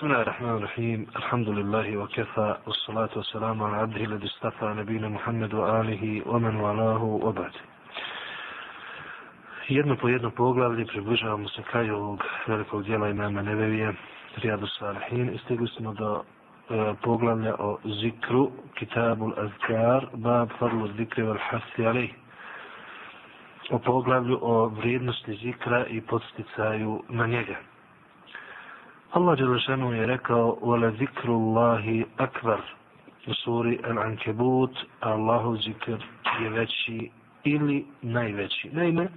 بسم الله الرحمن الرحيم الحمد لله وكفى والصلاة والسلام على عبده الذي اصطفى نبينا محمد وآله ومن والاه وبعد jedno po jedno poglavlje približavamo se kraju ovog velikog dijela imama Nebevije Rijadu Salihin i stigli smo do e, poglavlja o zikru Kitabul Azkar Bab Fadlu Zikri Val Hasi Alih o poglavlju o vrijednosti zikra i podsticaju na njega. Allah Đelešanu je rekao Wala zikru Allahi akvar u suri Al-Ankebut Allahu zikr je veći ili najveći. Naime,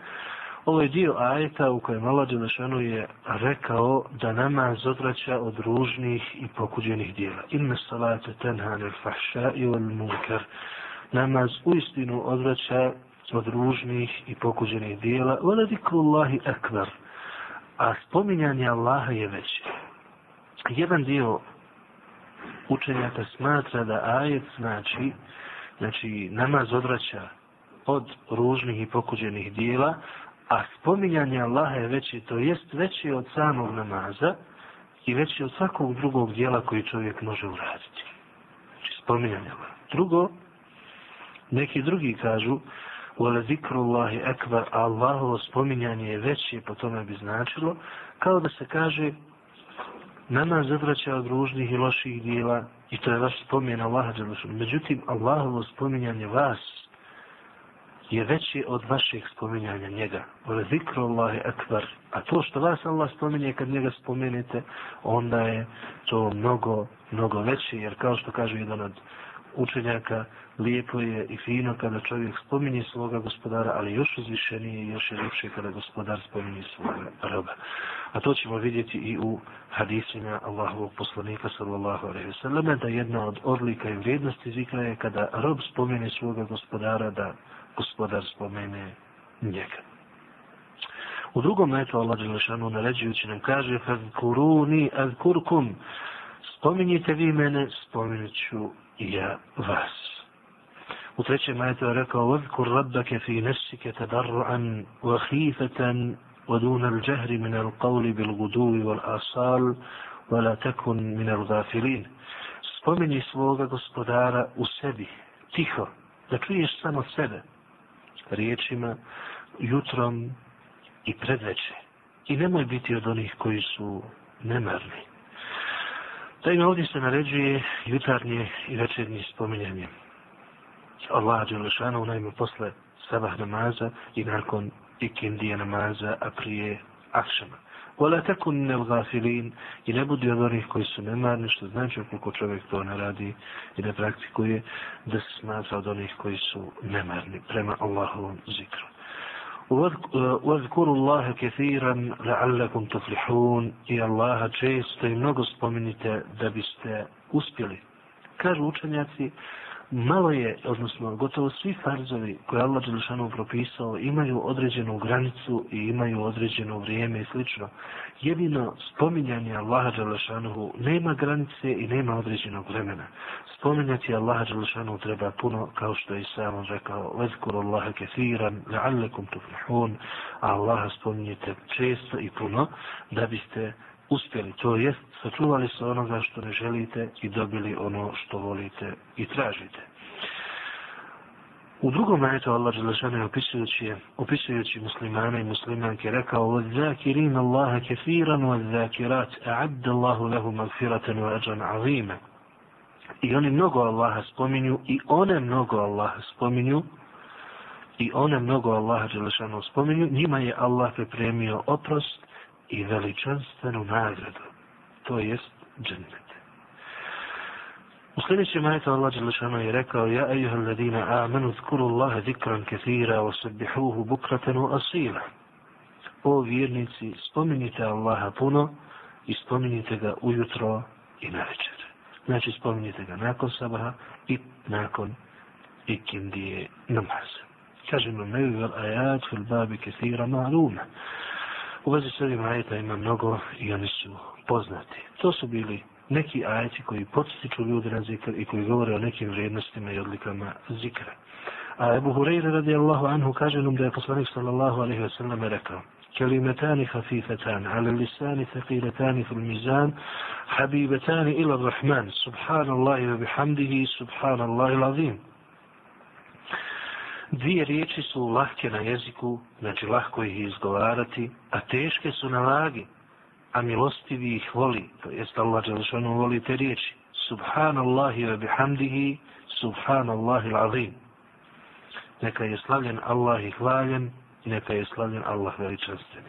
ovo je dio ajeta u kojem Allah Đelešanu je rekao da namaz odvraća od ružnih i pokuđenih dijela. Inna salate tenhan il fahša i wal munkar. Namaz u istinu odvraća od ružnih i pokuđenih dijela. Wala zikru Allahi. A spominjanje Allaha je veće jedan dio učenjaka smatra da ajet znači znači namaz odvraća od ružnih i pokuđenih dijela, a spominjanje Allaha je veće, to jest veće od samog namaza i veće od svakog drugog dijela koji čovjek može uraditi. Znači spominjanje Allaha. Drugo, neki drugi kažu, Ule zikrullahi ekvar, a Allahovo spominjanje je veće, po tome bi značilo, kao da se kaže namaz odvraća od ružnih i loših dijela i to je vaš spomen Allaha Đelešanu. Međutim, Allahovo spominjanje vas je veće od vašeg spominjanja njega. Ove zikru Allahi akbar. A to što vas Allah spominje kad njega spomenete, onda je to mnogo, mnogo veće. Jer kao što kaže jedan od učenjaka, lijepo je i fino kada čovjek spominje svoga gospodara, ali još uzvišenije i još je ljepše kada gospodar spominje svoga roba. A to ćemo vidjeti i u hadisima Allahovog poslanika sallallahu alaihi wasallam, da jedna od odlika i vrijednosti zikra je kada rob spomene svoga gospodara, da gospodar spomene njega. U drugom metu Allah Đelešanu naređujući nam kaže فَذْكُرُونِ أَذْكُرْكُمْ Spominjite vi mene, spominut ću i ja vas. U trećem majetu je rekao Vazkur rabbake fi nefsike tadarru'an wa khifatan wa duna al-jahri min al-qawli bil guduvi wal wa la takun min al-gafilin. Spominji svoga gospodara u sebi, tiho, da čuješ samo sebe, riječima, jutrom i predveče. I nemoj biti od onih koji su nemarni. Naime, ovdje se naređuje jutarnje i večernje spominjanje. Allah Đelešanu naime, posle sabah namaza i nakon ikindije namaza, a prije akšama. Vola tako ne gafilin i ne budi od onih koji su nemarni, što znači koliko čovjek to ne radi i ne praktikuje, da se smatra od onih koji su nemarni prema Allahovom zikru. واذكروا الله كثيرا لعلكم تفلحون i Allaha često i mnogo spominjite da biste uspjeli. Kažu učenjaci, malo je, odnosno gotovo svi farzovi koje Allah Đelešanu propisao imaju određenu granicu i imaju određeno vrijeme i slično. Jedino spominjanje Allaha Đelešanu nema granice i nema određenog vremena. Spominjati Allaha Đelešanu treba puno, kao što je i sam rekao, vezkur Allaha kefiran, la'allekum tuflihun, a Allaha spominjete često i puno, da biste uspjeli, to jest sačuvali se onoga što ne želite i dobili ono što volite i tražite. U drugom ajetu Allah Đelešanu opisujući, opisujući muslimane i muslimanke rekao وَذَّاكِرِينَ اللَّهَ كَثِيرًا وَذَّاكِرَاتِ أَعَدَّ اللَّهُ لَهُ مَغْفِرَةً وَأَجْرًا عَظِيمًا I oni mnogo Allaha spominju i one mnogo Allaha spominju i one mnogo Allaha Đelešanu spominju, njima je Allah pripremio oprost i veličanstvenu nagradu. To jest džennet. U sljedećem majetu Allah Đelešanu je rekao Ja ejuha ladina amanu zkuru Allahe zikran kathira wa sabihuhu bukratanu asila. O vjernici, spominjite Allaha puno i spominjite ga ujutro i na večer. Znači spominjite ga nakon sabaha i nakon ikindije namaza. Kažemo, ne vel ajat fil babi kathira ma'luma. U vezi s ovim ajeta ima mnogo i oni su poznati. To su bili neki ajeti koji podstiču ljude na zikr i koji govore o nekim vrijednostima i odlikama zikra. A Ebu Hureyre radijallahu anhu kaže nam da je poslanik sallallahu alaihi wa sallam rekao كلمتان خفيفتان على اللسان ثقيلتان في الميزان حبيبتان إلى الرحمن سبحان الله وبحمده سبحان الله العظيم Dvije riječi su lahke na jeziku, znači lahko ih izgovarati, a teške su na vagi, a milostivi ih voli, to jest Allah Đelešanu voli te riječi. Subhanallahi wa bihamdihi, subhanallahi l'azim. Neka je slavljen Allah i hvaljen, neka je slavljen Allah veličanstveni.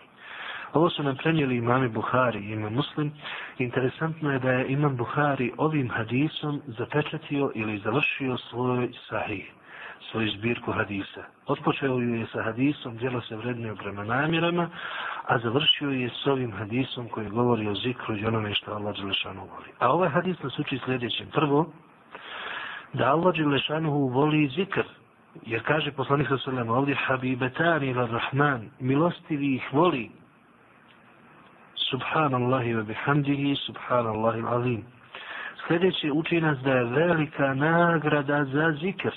Ovo su nam prenijeli imami Buhari i imam Muslim. Interesantno je da je imam Buhari ovim hadisom zapečatio ili završio svoj sahih svoju zbirku hadisa. Otpočeo ju je sa hadisom, djelo se vrednije prema namirama, a završio je s ovim hadisom koji govori o zikru i onome što Allah Đelešanu voli. A ovaj hadis nas uči sljedećem. Prvo, da Allah Đelešanu voli zikr, jer kaže poslanik sa sveme ovdje, habibetani va rahman, milostivi ih voli, subhanallahi wa bihamdihi, subhanallahi alim. Sljedeće uči nas da je velika nagrada za zikr.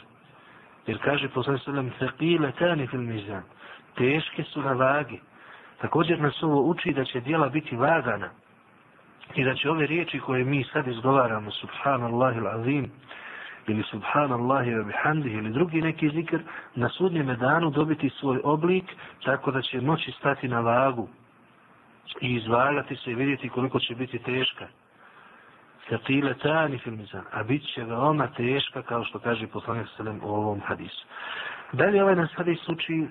Jer kaže poslanik sallam thaqila tani fil mizan. Teške su na vagi. Također nas ovo uči da će dijela biti vagana. I da će ove riječi koje mi sad izgovaramo, subhanallahi azim, ili subhanallahi wa bihamdihi, ili drugi neki zikr, na sudnjem danu dobiti svoj oblik, tako da će moći stati na vagu i izvagati se i vidjeti koliko će biti teška thaqila tani fil mizan, a bit će veoma teška, kao što kaže poslanik Selem u ovom hadisu. Dalje ovaj nas hadis uči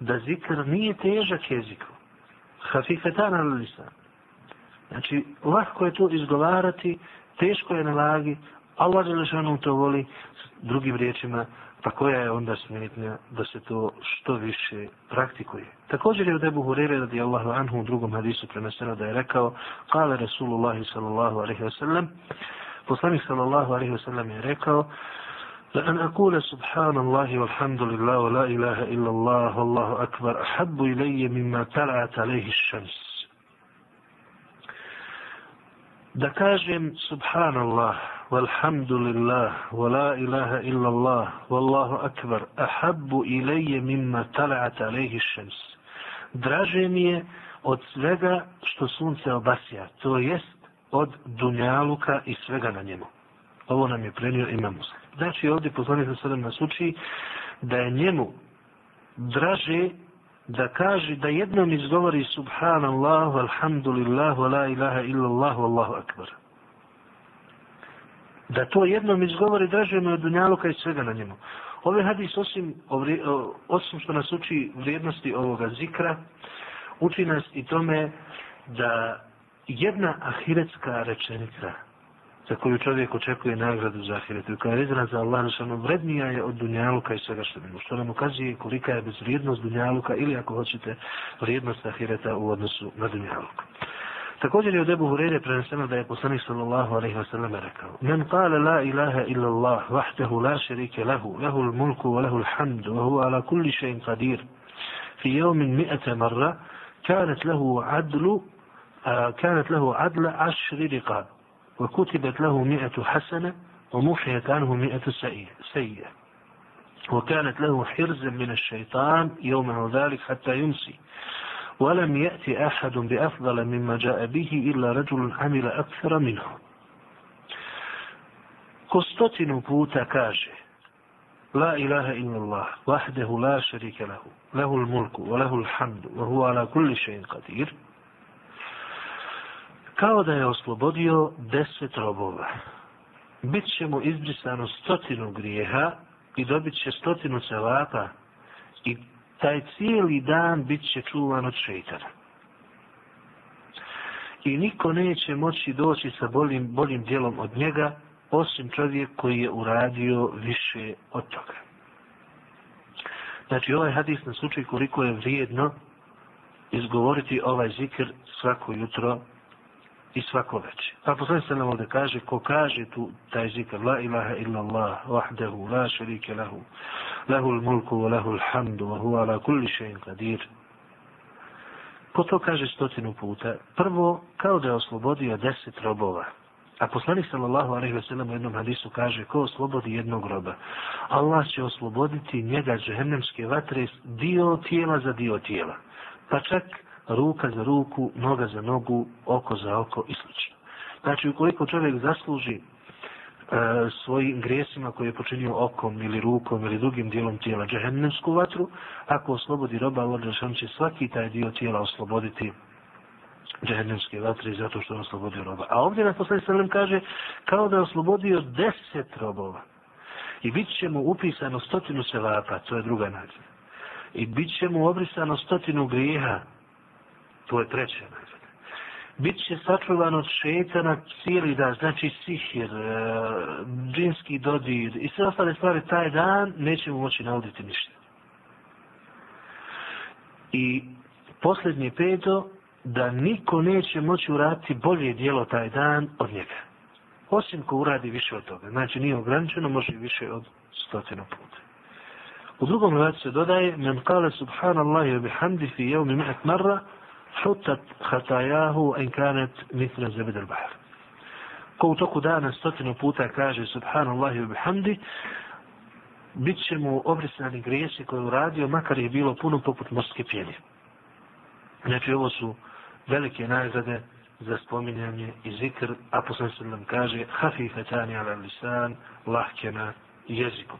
da zikr nije težak jeziku. Hafifetan al lisan. Znači, lahko je to izgovarati, teško je na vagi, Allah je to voli, drugim riječima, pa koja je onda smetnja da se to što više praktikuje. Također je od Ebu Hurere radijallahu anhu u drugom hadisu preneseno da je rekao kale Rasulullahi sallallahu alaihi wa sallam poslanik sallallahu alaihi wa sallam je rekao لأن أقول سبحان الله والحمد لله ولا إله إلا الله والله أكبر أحب إلي مما طلعت عليه الشمس da kažem subhanallah walhamdulillah لله ولا ilaha illa Allah wallahu akbar ahabbu ilayya mimma tala'at alayhi ash-shams. Draže mi je od svega što sunce obasja to jest od dunjaluka i svega na njemu. Ovo nam je prenio imam muslim. Znači ovdje poslanik sa nas uči da je njemu draže da kaže da jednom izgovori subhanallahu, alhamdulillah, la ilaha illallah, wallahu akbar. Da to jednom izgovori draže me od dunjaluka i svega na njemu. Ove hadis osim, osim što nas uči vrijednosti ovoga zikra, uči nas i tome da jedna ahiretska rečenica, za koju čovjek očekuje nagradu za ahiretu. Koja je vezana za Allah, što ono, vrednija je od dunjaluka i svega što nemo. Što nam ukazuje kolika je bezvrijednost dunjaluka ili ako hoćete vrijednost ahireta u odnosu na dunjaluka. Također je od Ebu Hureyre preneseno da je poslanik sallallahu alaihi wa sallam rekao Men kale la ilaha illa Allah vahdehu la šerike lahu lehu l-mulku wa lehu l-hamdu wa huwa ala kulli še'in qadir fi jevmin mi'ete marra kanat lehu adlu كانت له عدل عشر رقاب وكتبت له مئة حسنة ومحيت عنه مئة سيئة وكانت له حرزا من الشيطان يومه ذلك حتى يمسي ولم يأتي أحد بأفضل مما جاء به إلا رجل عمل أكثر منه. كستتن بوتا كاجه. لا إله إلا الله وحده لا شريك له له الملك وله الحمد وهو على كل شيء قدير. Kao da je oslobodio deset robova. Bit će mu izbrisano stotinu grijeha i dobit će stotinu cevapa i taj cijeli dan bit će čuvan od šeitana. I niko neće moći doći sa boljim, boljim dijelom od njega, osim čovjek koji je uradio više od toga. Znači, ovaj hadis na slučaj koliko je vrijedno izgovoriti ovaj zikr svako jutro i svako veče. Pa poslanik se nam ovdje kaže, ko kaže tu taj zikr, la ilaha illallah, vahdehu, wahdehu, la šarike lahu, lahu l-mulku, wa lahu l-hamdu, wa huwa ala kulli še'in qadir. Ko to kaže stotinu puta, prvo, kao da je oslobodio deset robova. A poslanik sallallahu alaihi ve sellem u jednom hadisu kaže, ko oslobodi jednog roba, Allah će osloboditi njega džehennemske vatre dio tijela za dio tijela. Pa čak ruka za ruku, noga za nogu, oko za oko i sl. Znači, ukoliko čovjek zasluži E, svojim grijesima koje je počinio okom ili rukom ili drugim dijelom tijela džehennemsku vatru, ako oslobodi roba, Allah Đelšan će svaki taj dio tijela osloboditi džehennemske vatre zato što je oslobodio roba. A ovdje na poslani sallam kaže kao da je oslobodio deset robova. I bit će mu upisano stotinu sevapa, to je druga nađena. I bit će mu obrisano stotinu grijeha, to je treća nađena. Bit će sačuvan od šetana cijeli dan, znači sihir, e, džinski dodir i sve ostale stvari taj dan neće mu moći nauditi ništa. I posljednje peto, da niko neće moći uraditi bolje dijelo taj dan od njega. Osim ko uradi više od toga. Znači nije ograničeno, može više od stotinu puta. U drugom radu se dodaje men kale subhanallahi wa bihamdi fi jevmi mi'at marra حطت خطاياه en كانت مثل زبد al-bahr. Ko u toku dana stotinu puta kaže subhanallahi wa bihamdi bit će mu obrisani grijesi koje uradio makar je bilo puno poput morske pjene. Znači ovo su velike nagrade za spominjanje i zikr, a poslanstvo se nam kaže hafifetani ala lisan, lahke na jeziku.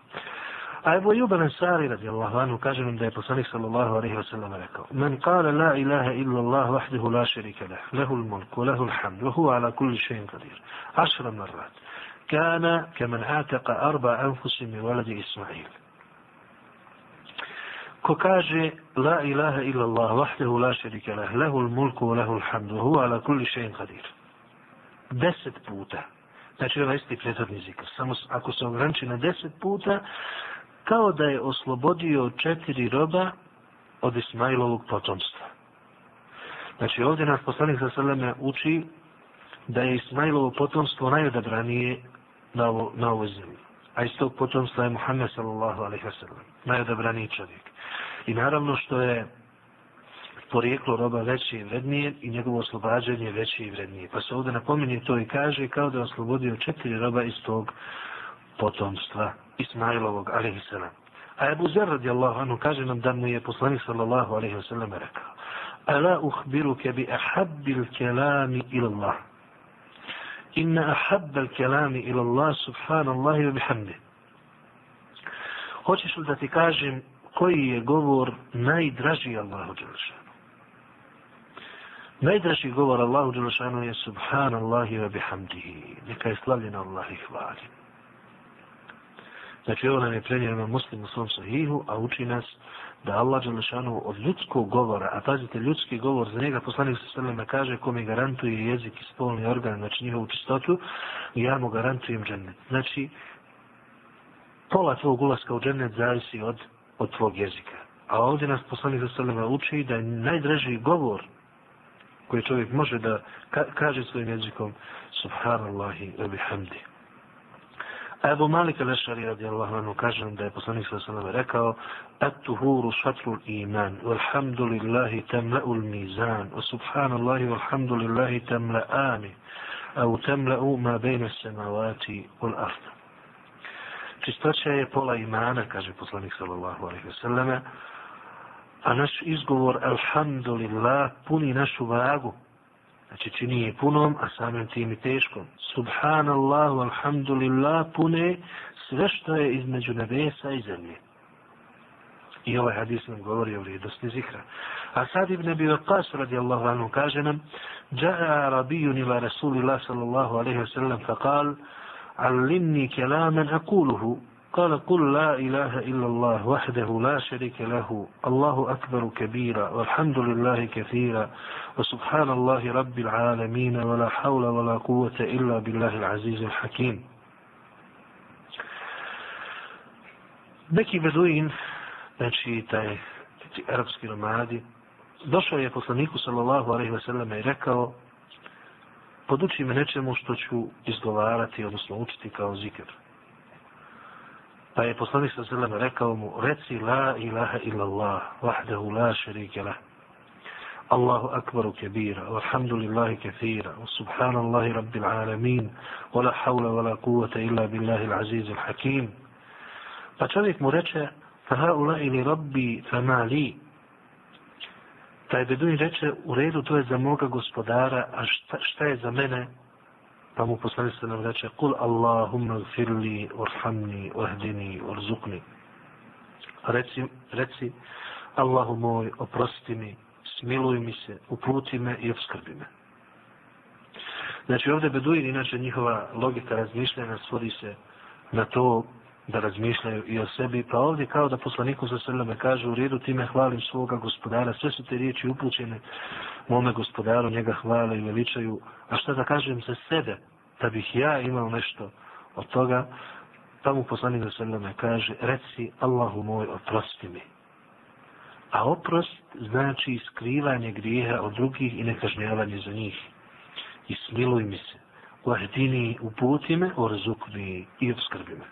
A Ebu Juba Ansari radijallahu anhu kaže nam da je poslanik sallallahu alaihi wa sallam rekao Men kale la ilaha illa Allah vahdihu la šerike leh, lehu l-mulku, lehu l-hamd, wa huwa ala kulli še'in qadir. Ašra marrat. Kana kemen ataka arba anfusi mi waladi Ismail. ko kaže la ilaha illa Allah wahdahu la lahu al-mulku wa lahu al-hamdu wa huwa ala kulli shay'in qadir 10 puta znači ovaj isti prethodni zikr samo ako se ograniči na 10 puta kao da je oslobodio četiri roba od Ismailovog potomstva. Znači ovdje nas poslanik sa salame uči da je Ismailovo potomstvo najodabranije na, ovo, na ovoj zemlji. A iz tog potomstva je Muhammed sallallahu alaihi wa sallam najodabraniji čovjek. I naravno što je porijeklo roba veće i vrednije i njegovo oslobađanje veće i vrednije. Pa se ovdje napominje to i kaže kao da je oslobodio četiri roba iz tog potomstva. Ismailovog, alaihissalam. A Ebu Zer radijallahu anhu kaže nam da mu je poslanik sallallahu alaihissalam rekao Ala uhbiruke bi ahabbil kelami ila Allah. Inna ahabbal kelami ila Allah subhanallahi wa bihamdi. Hoćeš li da ti kažem koji je govor najdraži Allahu Đelešanu. Najdraži govor Allahu Đelešanu je Subhanallahi wa bihamdihi. Neka je slavljen Allah i hvali. Znači ovo nam je prenijeno muslim u svom sahihu, a uči nas da Allah Đelešanu od ljudskog govora, a pazite ljudski govor, za njega poslanik sa sveme kaže ko mi garantuje jezik i spolni organ, znači njihovu čistotu, ja mu garantujem džennet. Znači, pola tvog ulaska u džennet zavisi od od tvog jezika. A ovdje nas poslanik sa sveme uči da je najdraži govor koji čovjek može da ka kaže svojim jezikom Subhanallahi wa bihamdi. A Ebu Malik al-Ešari radijallahu anhu kaže da je poslanik sa sallam rekao At-tuhuru šatru iman Walhamdulillahi tamla'u l-mizan Wa subhanallahi walhamdulillahi tamla'ani Au tamla'u ma bejna samavati wal-arda čistoća je pola imana, kaže poslanik sallallahu alaihi wa sallam, a naš izgovor, alhamdulillah, puni našu vagu. Znači čini je punom, a samim tim i teškom. Subhanallah, alhamdulillah, pune sve što je između nebesa i zemlje. I ovaj hadis nam govori o vrijednosti zikra. A sad ibn Abi Waqas radijallahu anhu kaže nam Ja'a rabijun ila Rasulillah sallallahu alaihi wa sallam fa kal Allimni kelamen akuluhu قال قل لا إله إلا الله وحده لا شريك له الله أكبر كبيرا والحمد لله كثيرا وسبحان الله رب العالمين ولا حول ولا قوة إلا بالله العزيز الحكيم Neki beduin, znači taj ti arapski nomadi, došao je poslaniku sallallahu alaihi ve selleme i rekao, poduči me nečemu što ću izgovarati, odnosno učiti kao zikr. Pa je poslanik sa zelem rekao mu, reci la ilaha illa Allah, la šerike lah. Allahu akbaru kebira, walhamdulillahi kathira, wa subhanallahi rabbil alamin, wa la hawla wa la kuvata illa billahi l'aziz hakim. Pa čovjek mu reče, fa haula ili rabbi fa ma li. Taj Beduin reče, u redu, to je za moga gospodara, a šta, šta je za mene? Pa mu poslanik se nam reče, kul Allahumma gfirli, orhamni, ohdini, orzukni. Reci, reci, Allahu moj, oprosti mi, smiluj mi se, uputi me i obskrbi me. Znači ovdje Beduin, inače njihova logika razmišljanja svodi se na to da razmišljaju i o sebi, pa ovdje kao da poslaniku za srljame kaže u redu time hvalim svoga gospodara, sve su te riječi upućene mome gospodaru, njega hvale i veličaju, a šta da kažem za sebe, da bih ja imao nešto od toga, pa mu poslanik sa srljame kaže, reci Allahu moj, oprosti mi. A oprost znači skrivanje grijeha od drugih i nekažnjavanje za njih. I smiluj mi se, uahdini uputi me, orzukni i obskrbi me.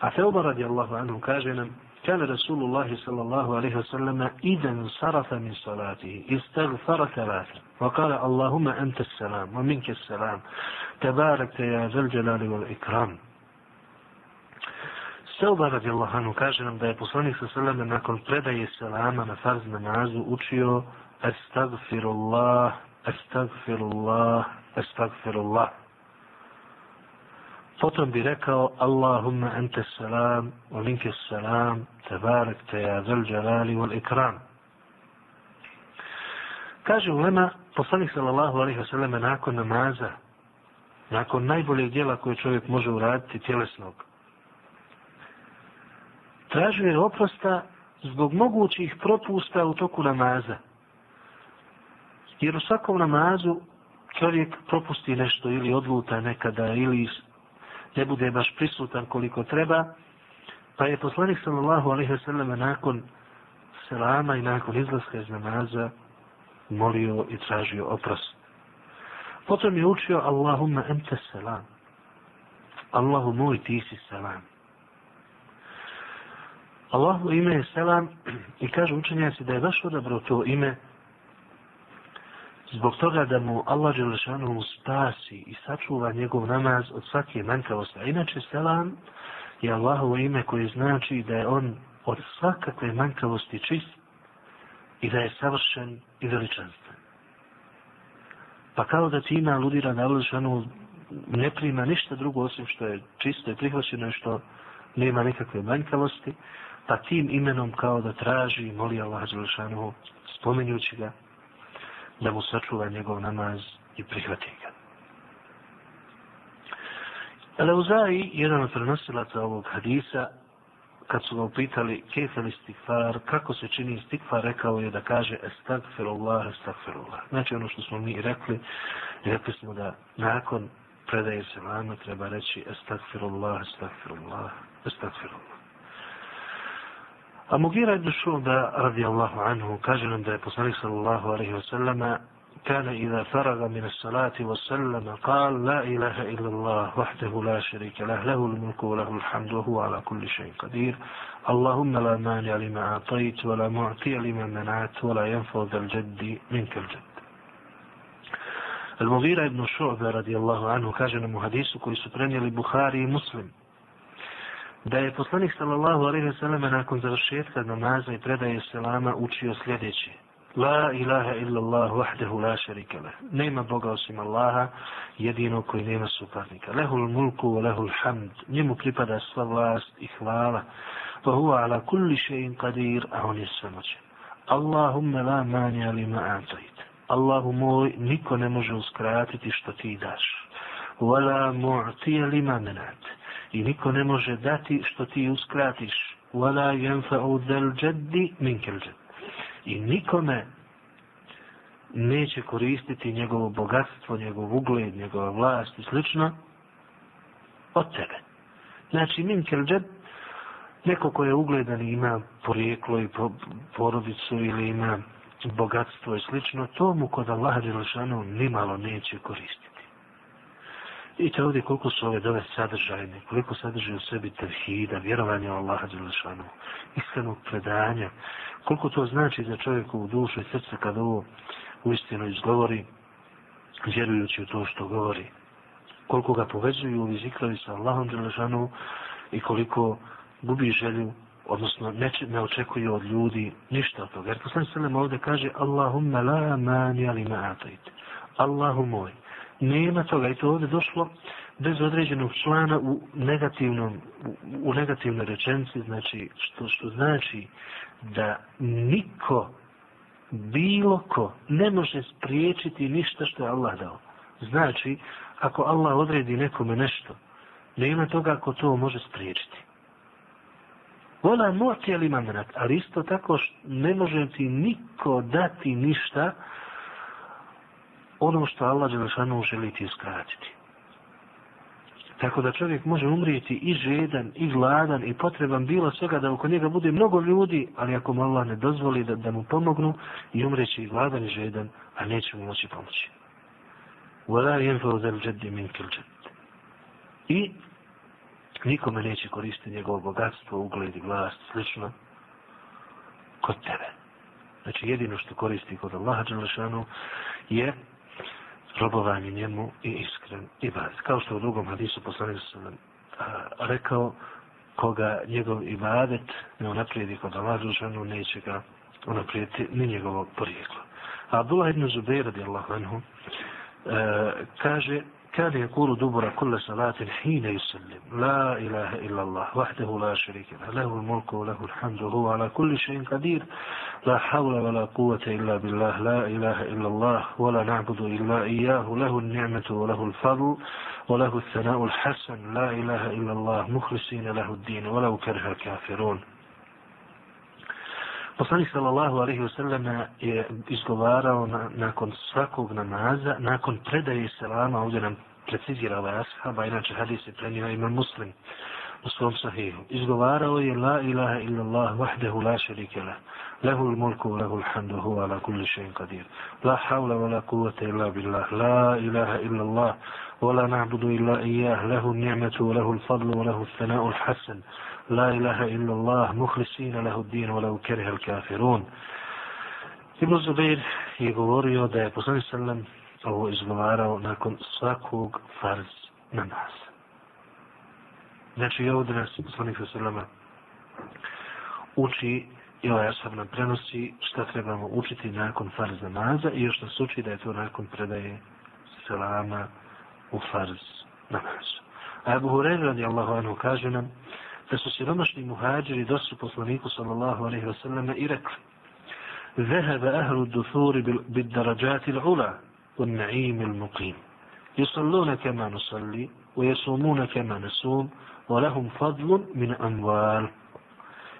A radi radijallahu anhu kaže nam, كان رسول الله صلى الله عليه وسلم إذا انصرف من صلاته استغفر ثلاثا وقال اللهم أنت السلام ومنك السلام تبارك يا ذا الجلال والإكرام Selba radijallahu anhu kaže nam da je poslanik sa seleme nakon predaje selama na farz namazu učio Astagfirullah, Astagfirullah, Astagfirullah. Potom bi rekao Allahumma ente salam, wa minke salam, tebarek te ja zel jalali wal ikram. Kaže ulema, poslanik sallallahu alaihi wasallam nakon namaza, nakon najboljeg dijela koje čovjek može uraditi tjelesnog, tražio je oprosta zbog mogućih propusta u toku namaza. Jer u svakom namazu čovjek propusti nešto ili odluta nekada ili ne bude baš prisutan koliko treba, pa je poslanik sallallahu alaihi wa sallam nakon selama i nakon izlaska iz namaza molio i tražio oprost. Potom je učio Allahumma ente selam. Allahu moj ti si selam. Allahu ime je selam i kaže učenjaci da je baš odabrao to ime zbog toga da mu Allah Đelešanu spasi i sačuva njegov namaz od svake manjkavosti. A inače, selam je Allahovo ime koje znači da je on od svakakve manjkavosti čist i da je savršen i veličanstven. Pa kao da ti aludira na Allah Đelešanu ne prima ništa drugo osim što je čisto i prihvaćeno i što nema nikakve manjkavosti, pa tim imenom kao da traži i moli Allah Đelešanu spomenjući ga da mu sačuva njegov namaz i prihvati ga. Leuzai, jedan od prenosilaca ovog hadisa, kad su ga upitali kefe li stikfar, kako se čini stikfar, rekao je da kaže estagfirullah, estagfirullah. Znači ono što smo mi rekli, rekli smo da nakon predaje se vama treba reći estagfirullah, estagfirullah, estagfirullah. Mugira ibn Šuba radijallahu anhu kaže nam da je poslanik sallallahu alaihi wa sallama كان إذا فرغ من الصلاة وسلم قال لا إله إلا الله وحده لا شريك له له الملك وله الحمد وهو على كل شيء قدير. اللهم لا مانع لما أعطيت ولا معطي لما منعت ولا ينفع ذا الجد منك الجد. المغيرة ابن شعبة رضي الله عنه كاجنا محديث كوي سبراني لبخاري مسلم. Da je poslanik sallallahu alejhi ve sellem nakon završetka namaza i predaje selama učio sljedeće La ilaha illa Allah wahdahu la sharika leh. Nema Boga osim Allaha, jedino koji nema suparnika. Lehul mulku wa lehul hamd. Njemu pripada sva vlast i hvala. Pa huwa ala kulli še'in qadir, a on je samoćen. Allahumma la mani ali ma antajit. Allahu moj, niko ne može uskratiti što ti daš. Wala mu'tija lima menat i niko ne može dati što ti uskratiš. Wala yanfa'u dhal jaddi minkel jadd. I nikome neće koristiti njegovo bogatstvo, njegov ugled, njegova vlast i slično od tebe. Znači, minkel jadd, neko ko je ugledan i ima porijeklo i porodicu ili ima bogatstvo i slično, to mu kod Allaha Đelešanu nimalo neće koristiti. Vidite ovdje koliko su ove dove sadržajne, koliko sadrži u sebi tevhida, vjerovanja u Allaha Đelešanu, iskrenog predanja, koliko to znači za čovjekovu dušu i srce kada ovo uistinu izgovori, vjerujući u to što govori, koliko ga povezuju ovi zikrovi sa Allahom Đelešanu i koliko gubi želju odnosno ne, ne očekuje od ljudi ništa od toga. Jer poslanik sallam ovdje kaže Allahumma la mani ali ma atajte. Allahu moj. Nema toga i to ovdje došlo bez određenog člana u negativnom u, u negativnoj rečenci, znači što, što znači da niko bilo ko ne može spriječiti ništa što je Allah dao. Znači, ako Allah odredi nekome nešto, nema toga ako to može spriječiti. Vola moći ali mamenat, ali isto tako ne može ti niko dati ništa ono što Allah Đelešanu želi ti uskratiti. Tako da čovjek može umrijeti i žedan, i gladan, i potreban bilo svega da oko njega bude mnogo ljudi, ali ako mu Allah ne dozvoli da, da mu pomognu, i umreći i gladan i žedan, a neće mu moći pomoći. وَلَا يَنْفَوْ ذَلْ جَدِّ مِنْ kil I nikome neće koristiti njegovo bogatstvo, ugled i vlast, slično, kod tebe. Znači jedino što koristi kod Allaha Đelešanu je robovanje njemu i iskren i. Kao što u drugom hadisu poslanik sam rekao, koga njegov ibadet ne unaprijedi kod Allah Đelešanu, neće ga unaprijediti ni njegovog porijeklo. Abdullah ibn Zubair radijallahu anhu e, kaže كان يقول دبر كل صلاة حين يسلم. لا إله إلا الله وحده لا شريك له له الملك وله الحمد وهو على كل شيء قدير. لا حول ولا قوة إلا بالله لا إله إلا الله ولا نعبد إلا إياه له النعمة وله الفضل وله الثناء الحسن. لا إله إلا الله مخلصين له الدين ولو كره الكافرون. Poslanik sallallahu alaihi wa sallam je izgovarao na, nakon svakog namaza, nakon predaje selama, ovdje nam precizira ovaj ashab, a inače hadis je prenio ima muslim u svom sahihu. Izgovarao je la ilaha illallah vahdehu la šerike la. Lehu mulku, lehu il hamdu, huwa ala kulli šein qadir. La havla, la kuvata illa billah. La ilaha illallah, Wa la na'budu illa ijah. Lehu nijmetu, lehu il fadlu, lehu il fena'u il hasan لا إله إلا الله مخلصين له الدين ولو كره الكافرون Ibn Zubair je govorio da je poslanik sallam ovo izgovarao nakon svakog farz namaza. Znači i ovdje nas poslanik sallama uči i ovaj asab nam prenosi šta trebamo učiti nakon farz namaza i još nas uči da je to nakon predaje selama u farz namazu. A Abu Hureyre radijallahu anhu kaže nam da su siromašni muhađiri dosu poslaniku sallallahu alaihi wasallam i rekli ذهب أهل الدثور بالدرجات العلى والنعيم المقيم. يصلون كما نصلي ويصومون كما نصوم ولهم فضل من أموال.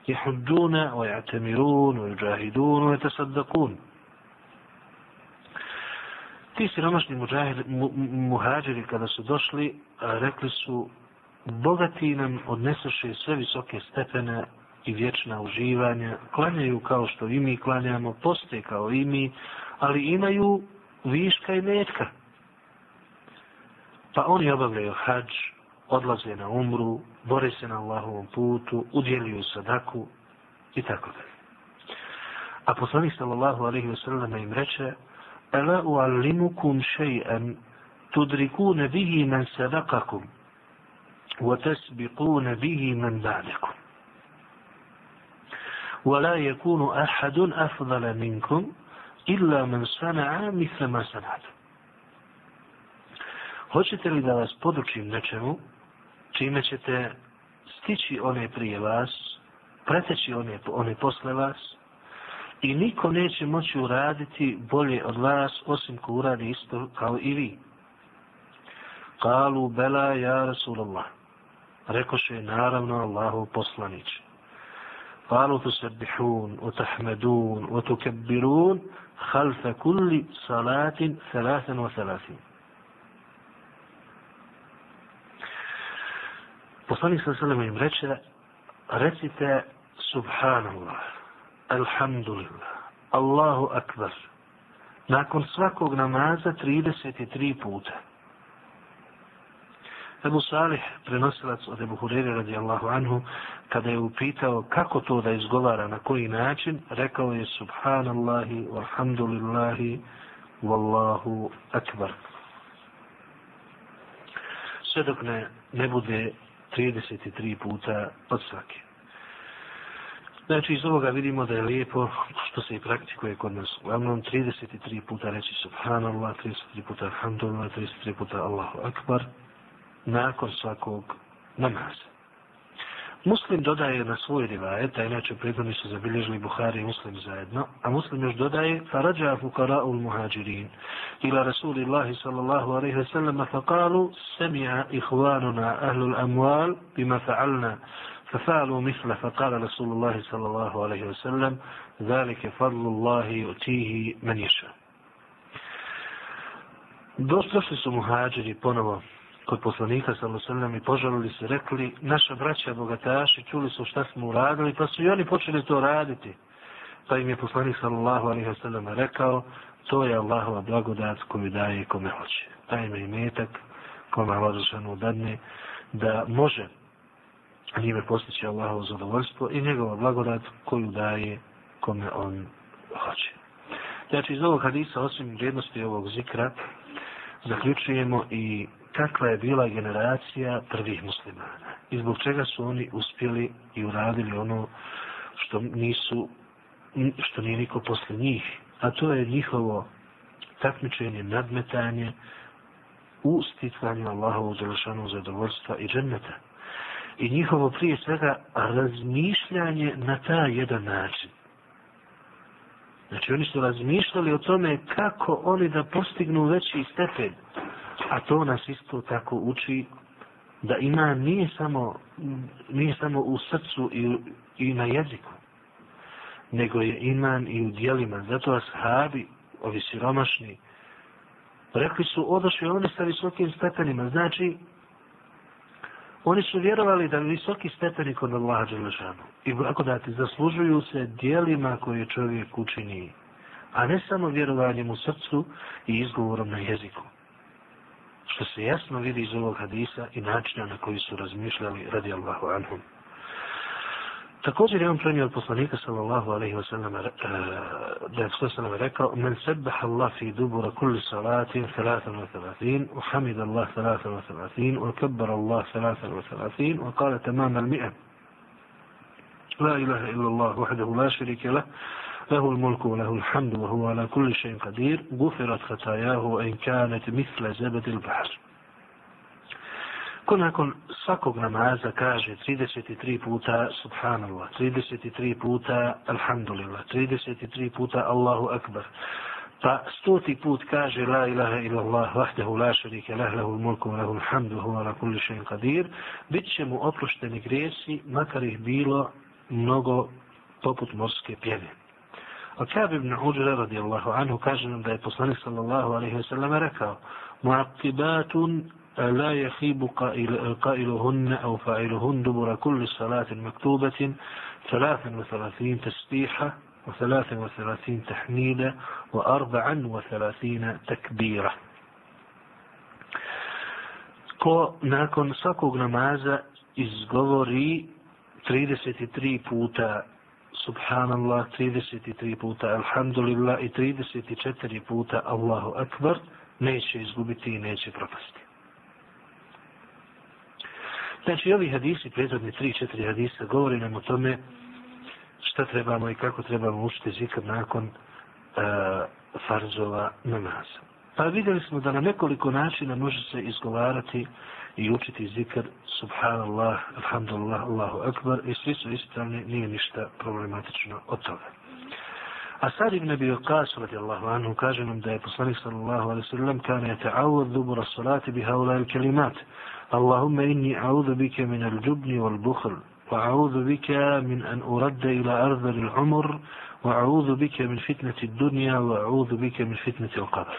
يحجون ويعتمرون ويجاهدون ويتصدقون. Ti siromašni muhađiri kada su došli, rekli su bogati nam odnesoše sve visoke stepene i vječna uživanja, klanjaju kao što i mi klanjamo, poste kao i mi, ali imaju viška i metka. Pa oni obavljaju hađ, odlaze na umru, bore se na Allahovom putu, udjeljuju sadaku i tako dalje. A poslanik sallallahu alaihi wa sallam im reče, Ela uallimukum še'an tudrikune bihi men sadakakum وتسبقون به من بعدكم ولا يكون أحد أفضل منكم إلا من صنع مثل ما صنعتم Hoćete li da vas podučim nečemu, čime ćete stići one prije vas, preteći one, one posle vas, i niko neće moći uraditi bolje od vas, osim ko uradi isto kao i vi. Kalu bela ja Rasulallah rekoše naravno Allahu poslanić. Qalu tusabbihun wa tahmadun wa tukabbirun kulli salatin 33. Poslanik sa sallam im reče, recite subhanallah, alhamdulillah, Allahu akbar. Nakon svakog namaza 33 puta. Ebu Salih, prenosilac od Ebu Hurere radijallahu anhu, kada je upitao kako to da izgovara, na koji način, rekao je subhanallahi, walhamdulillahi, wallahu akbar. Sve dok ne, ne bude 33 puta od svake. Znači, iz ovoga vidimo da je lijepo što se i praktikuje kod nas. Uglavnom, 33 puta reći Subhanallah, 33 puta Alhamdulillah, 33 puta Allahu Akbar, nakon svakog namaza. Muslim dodaje na svoj rivajet, a inače prethodni su zabilježili Buhari i Muslim zajedno, a Muslim još dodaje farađa fukara'u l-muhađirin ila Rasulillahi sallallahu alaihi wa sallam faqalu semija ihvanuna ahlu l-amual bima fa'alna ففعلوا مثل فقال رسول الله صلى الله عليه وسلم ذلك فضل الله يؤتيه من يشاء Došli su muhađiri ponovo kod poslanika sallam i požalili se, rekli, naša braća bogataši čuli su šta smo uradili, pa su i oni počeli to raditi. Pa im je poslanik sallallahu alaihi wasallam rekao, to je Allahova blagodat koju daje kome hoće. Taj im je metak, kome Allah zašanu dadne, da može njime postići Allahovo zadovoljstvo i njegova blagodat koju daje kome on hoće. Znači, iz ovog hadisa, osim vrijednosti ovog zikra, zaključujemo i kakva je bila generacija prvih muslimana i zbog čega su oni uspjeli i uradili ono što nisu što nije niko posle njih? A to je njihovo takmičenje, nadmetanje u sticanju Allahovu zalašanog zadovoljstva i dženneta. I njihovo prije svega razmišljanje na taj jedan način. Znači oni su razmišljali o tome kako oni da postignu veći stepen. A to nas isto tako uči da ima nije samo, nije samo u srcu i, i na jeziku, nego je iman i u dijelima. Zato ashabi, ovi siromašni, rekli su odošli oni sa visokim stepenima. Znači, oni su vjerovali da visoki stepeni kod Allaha Đelešanu. I blagodati da ti zaslužuju se dijelima koje čovjek učini, a ne samo vjerovanjem u srcu i izgovorom na jeziku što se jasno vidi iz ovog hadisa i načina na koji su razmišljali radi Allahu anhum. Također je on prenio od poslanika sallallahu alaihi wa sallam da je sve sallam rekao men sebbaha Allah fi dubura kulli salatin thalathan wa thalathin u hamid Allah thalathan wa thalathin u kabbar Allah thalathan wa thalathin u kale tamam al mi'a la ilaha illa Allah wahdahu la širike lah له الملك وله الحمد وهو على كل شيء قدير غفرت خطاياه وإن كانت مثل زبد البحر Ko nakon svakog namaza kaže 33 puta Subhanallah, 33 puta Alhamdulillah, 33 puta Allahu Akbar, pa stoti put kaže La ilaha illallah, vahdehu la šarike, lah lahu mulku, lahu alhamdu, hu ala kulli šein qadir, bit će mu oprošteni grijesi, makar ih bilo mnogo poput morske pjene. وكاب بن عجرة رضي الله عنه كاجن من ذي صلى الله عليه وسلم ركا معقبات آه، لا يخيب قائل آه، قائلهن أو فائلهن دبر كل صلاة مكتوبة. ثلاثا وثلاثين تسبيحة وثلاثا وثلاثين تحميدة وأربعا وثلاثين تكبيرة. كو ناكن ساكو نمازة إزغوري 33 puta subhanallah 33 puta alhamdulillah i 34 puta Allahu akbar neće izgubiti i neće propasti. Znači, ovi hadisi, prethodni 3-4 hadisa, govori nam o tome šta trebamo i kako trebamo učiti zikr nakon uh, farzova namaza. Pa vidjeli smo da na nekoliko načina može se izgovarati i zikr subhanallah, alhamdulillah, Allahu akbar i svi su ispravni, nije ništa problematično od toga. A sad ibn Abi Waqas radijallahu anhu kaže nam da je poslanik sallallahu alaihi sallam kana yata'awad dubura salati bi haula kalimat Allahumma inni a'udhu bika min al-jubni wal-bukhl وأعوذ بك من أن أرد إلى أرذل العمر وأعوذ بك من فتنة الدنيا وأعوذ بك من فتنة القبر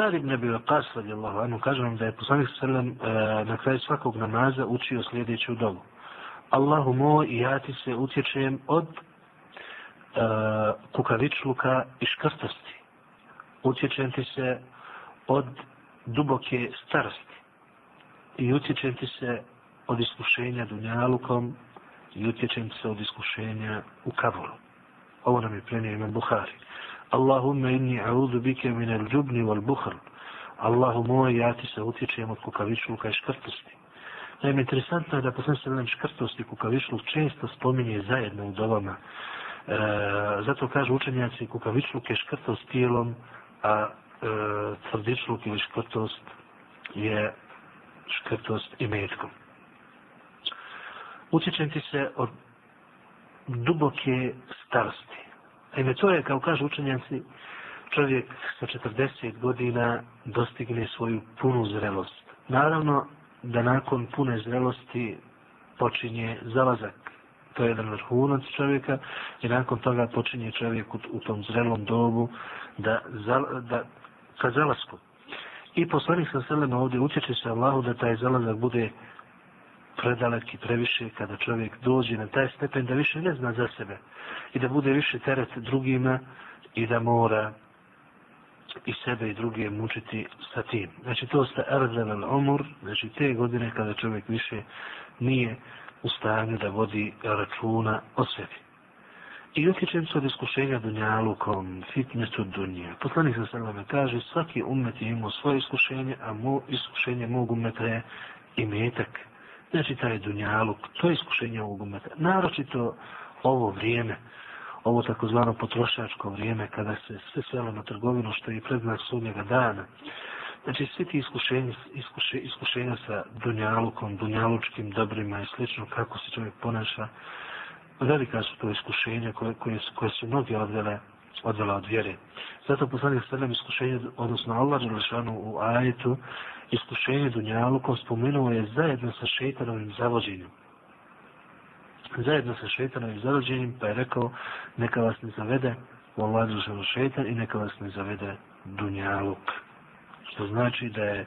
Sad ibn Abi Waqas radijallahu anhu kaže nam da je poslanik sallam e, na kraju svakog namaza učio sljedeću dobu. Allahu moj i ja ti se utječem od e, kukavičluka i škrtosti. Utječem ti se od duboke starosti. I utječem ti se od iskušenja dunjalukom i utječem ti se od iskušenja u kavolu. Ovo nam je prenio imam Buhari. Allahumma inni a'udhu bika min al-jubni wal-bukhl. Allahu moj, ja ti se utječem od kukavičluka i škrtosti. Naime, interesantno je da posle se velim škrtost i kukavičluk često spominje zajedno u dovama. E, zato kažu učenjaci kukavičluk je škrtost tijelom, a e, tvrdičluk ili škrtost je škrtost i metkom. Utječem ti se od duboke starosti. Naime, to je, kao kažu učenjaci, čovjek sa 40 godina dostigne svoju punu zrelost. Naravno, da nakon pune zrelosti počinje zalazak. To je jedan vrhunac čovjeka i nakon toga počinje čovjek u, u tom zrelom dobu da, za, da ka zalasku. I poslanik sa selema ovdje utječe se Allahu da taj zalazak bude predalek i previše kada čovjek dođe na taj stepen da više ne zna za sebe i da bude više teret drugima i da mora i sebe i druge mučiti sa tim. Znači to ste erzel umur, znači te godine kada čovjek više nije u stanju da vodi računa o sebi. I utječem se od iskušenja dunjalukom, fitnesu dunje. Poslanik sa sveme kaže, svaki umet je imao svoje iskušenje, a mo, iskušenje mogu umeta je i metak. Znači taj dunjaluk, to je iskušenje ovog umeta. Naročito ovo vrijeme, ovo takozvano potrošačko vrijeme kada se sve svelo na trgovinu što je predznak sudnjega dana. Znači svi ti iskušenja, iskuše, iskušenja sa dunjalukom, dunjalučkim dobrima i slično kako se čovjek ponaša, velika su to iskušenja koje, koje, koje su mnogi odvele, odvela od vjere. Zato poslanik sredem iskušenje, odnosno Allah Đelešanu u ajetu, iskušenje dunjalukom spomenuo je zajedno sa šeitanovim zavođenjem zajedno sa šeitanovim zavođenjem pa je rekao, neka vas ne zavede u Allah Đelešanu šeitan i neka vas ne zavede dunjaluk. Što znači da je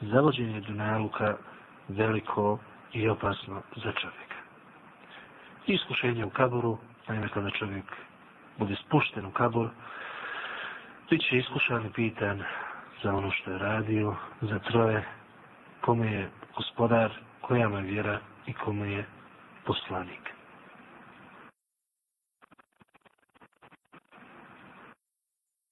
zavođenje dunjaluka veliko i opasno za čovjeka. Iskušenje u kaboru, naime kada čovjek bude spušten u kabor, bit će iskušan i pitan za ono što je radio, za troje, kome je gospodar, koja mu je vjera i kome je poslanik.